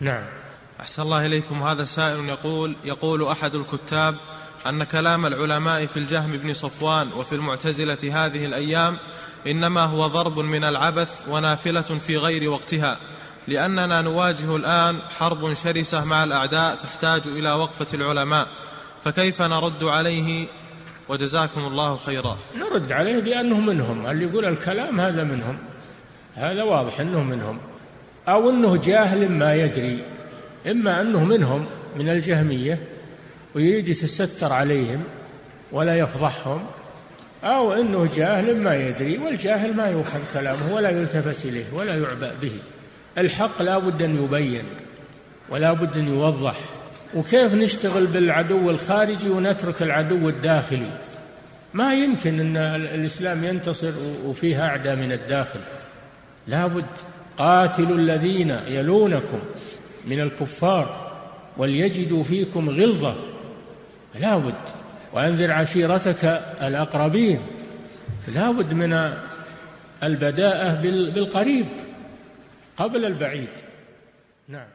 نعم. أحسن الله إليكم. هذا سائل يقول يقول أحد الكتاب أن كلام العلماء في الجهم بن صفوان وفي المعتزلة هذه الأيام إنما هو ضرب من العبث ونافلة في غير وقتها لأننا نواجه الآن حرب شرسة مع الأعداء تحتاج إلى وقفة العلماء فكيف نرد عليه؟ وجزاكم الله خيرا. نرد عليه بأنه منهم اللي يقول الكلام هذا منهم هذا واضح أنه منهم. أو أنه جاهل ما يدري إما أنه منهم من الجهمية ويريد يتستر عليهم ولا يفضحهم أو أنه جاهل ما يدري والجاهل ما يؤخذ كلامه ولا يلتفت إليه ولا يعبأ به. الحق لا بد أن يبين ولا بد أن يوضح. وكيف نشتغل بالعدو الخارجي ونترك العدو الداخلي؟ ما يمكن أن الإسلام ينتصر وفيه أعداء من الداخل. لا بد. قاتلوا الذين يلونكم من الكفار وليجدوا فيكم غلظة. لا بد. وأنذر عشيرتك الأقربين. لا بد من البداءة بالقريب قبل البعيد. نعم.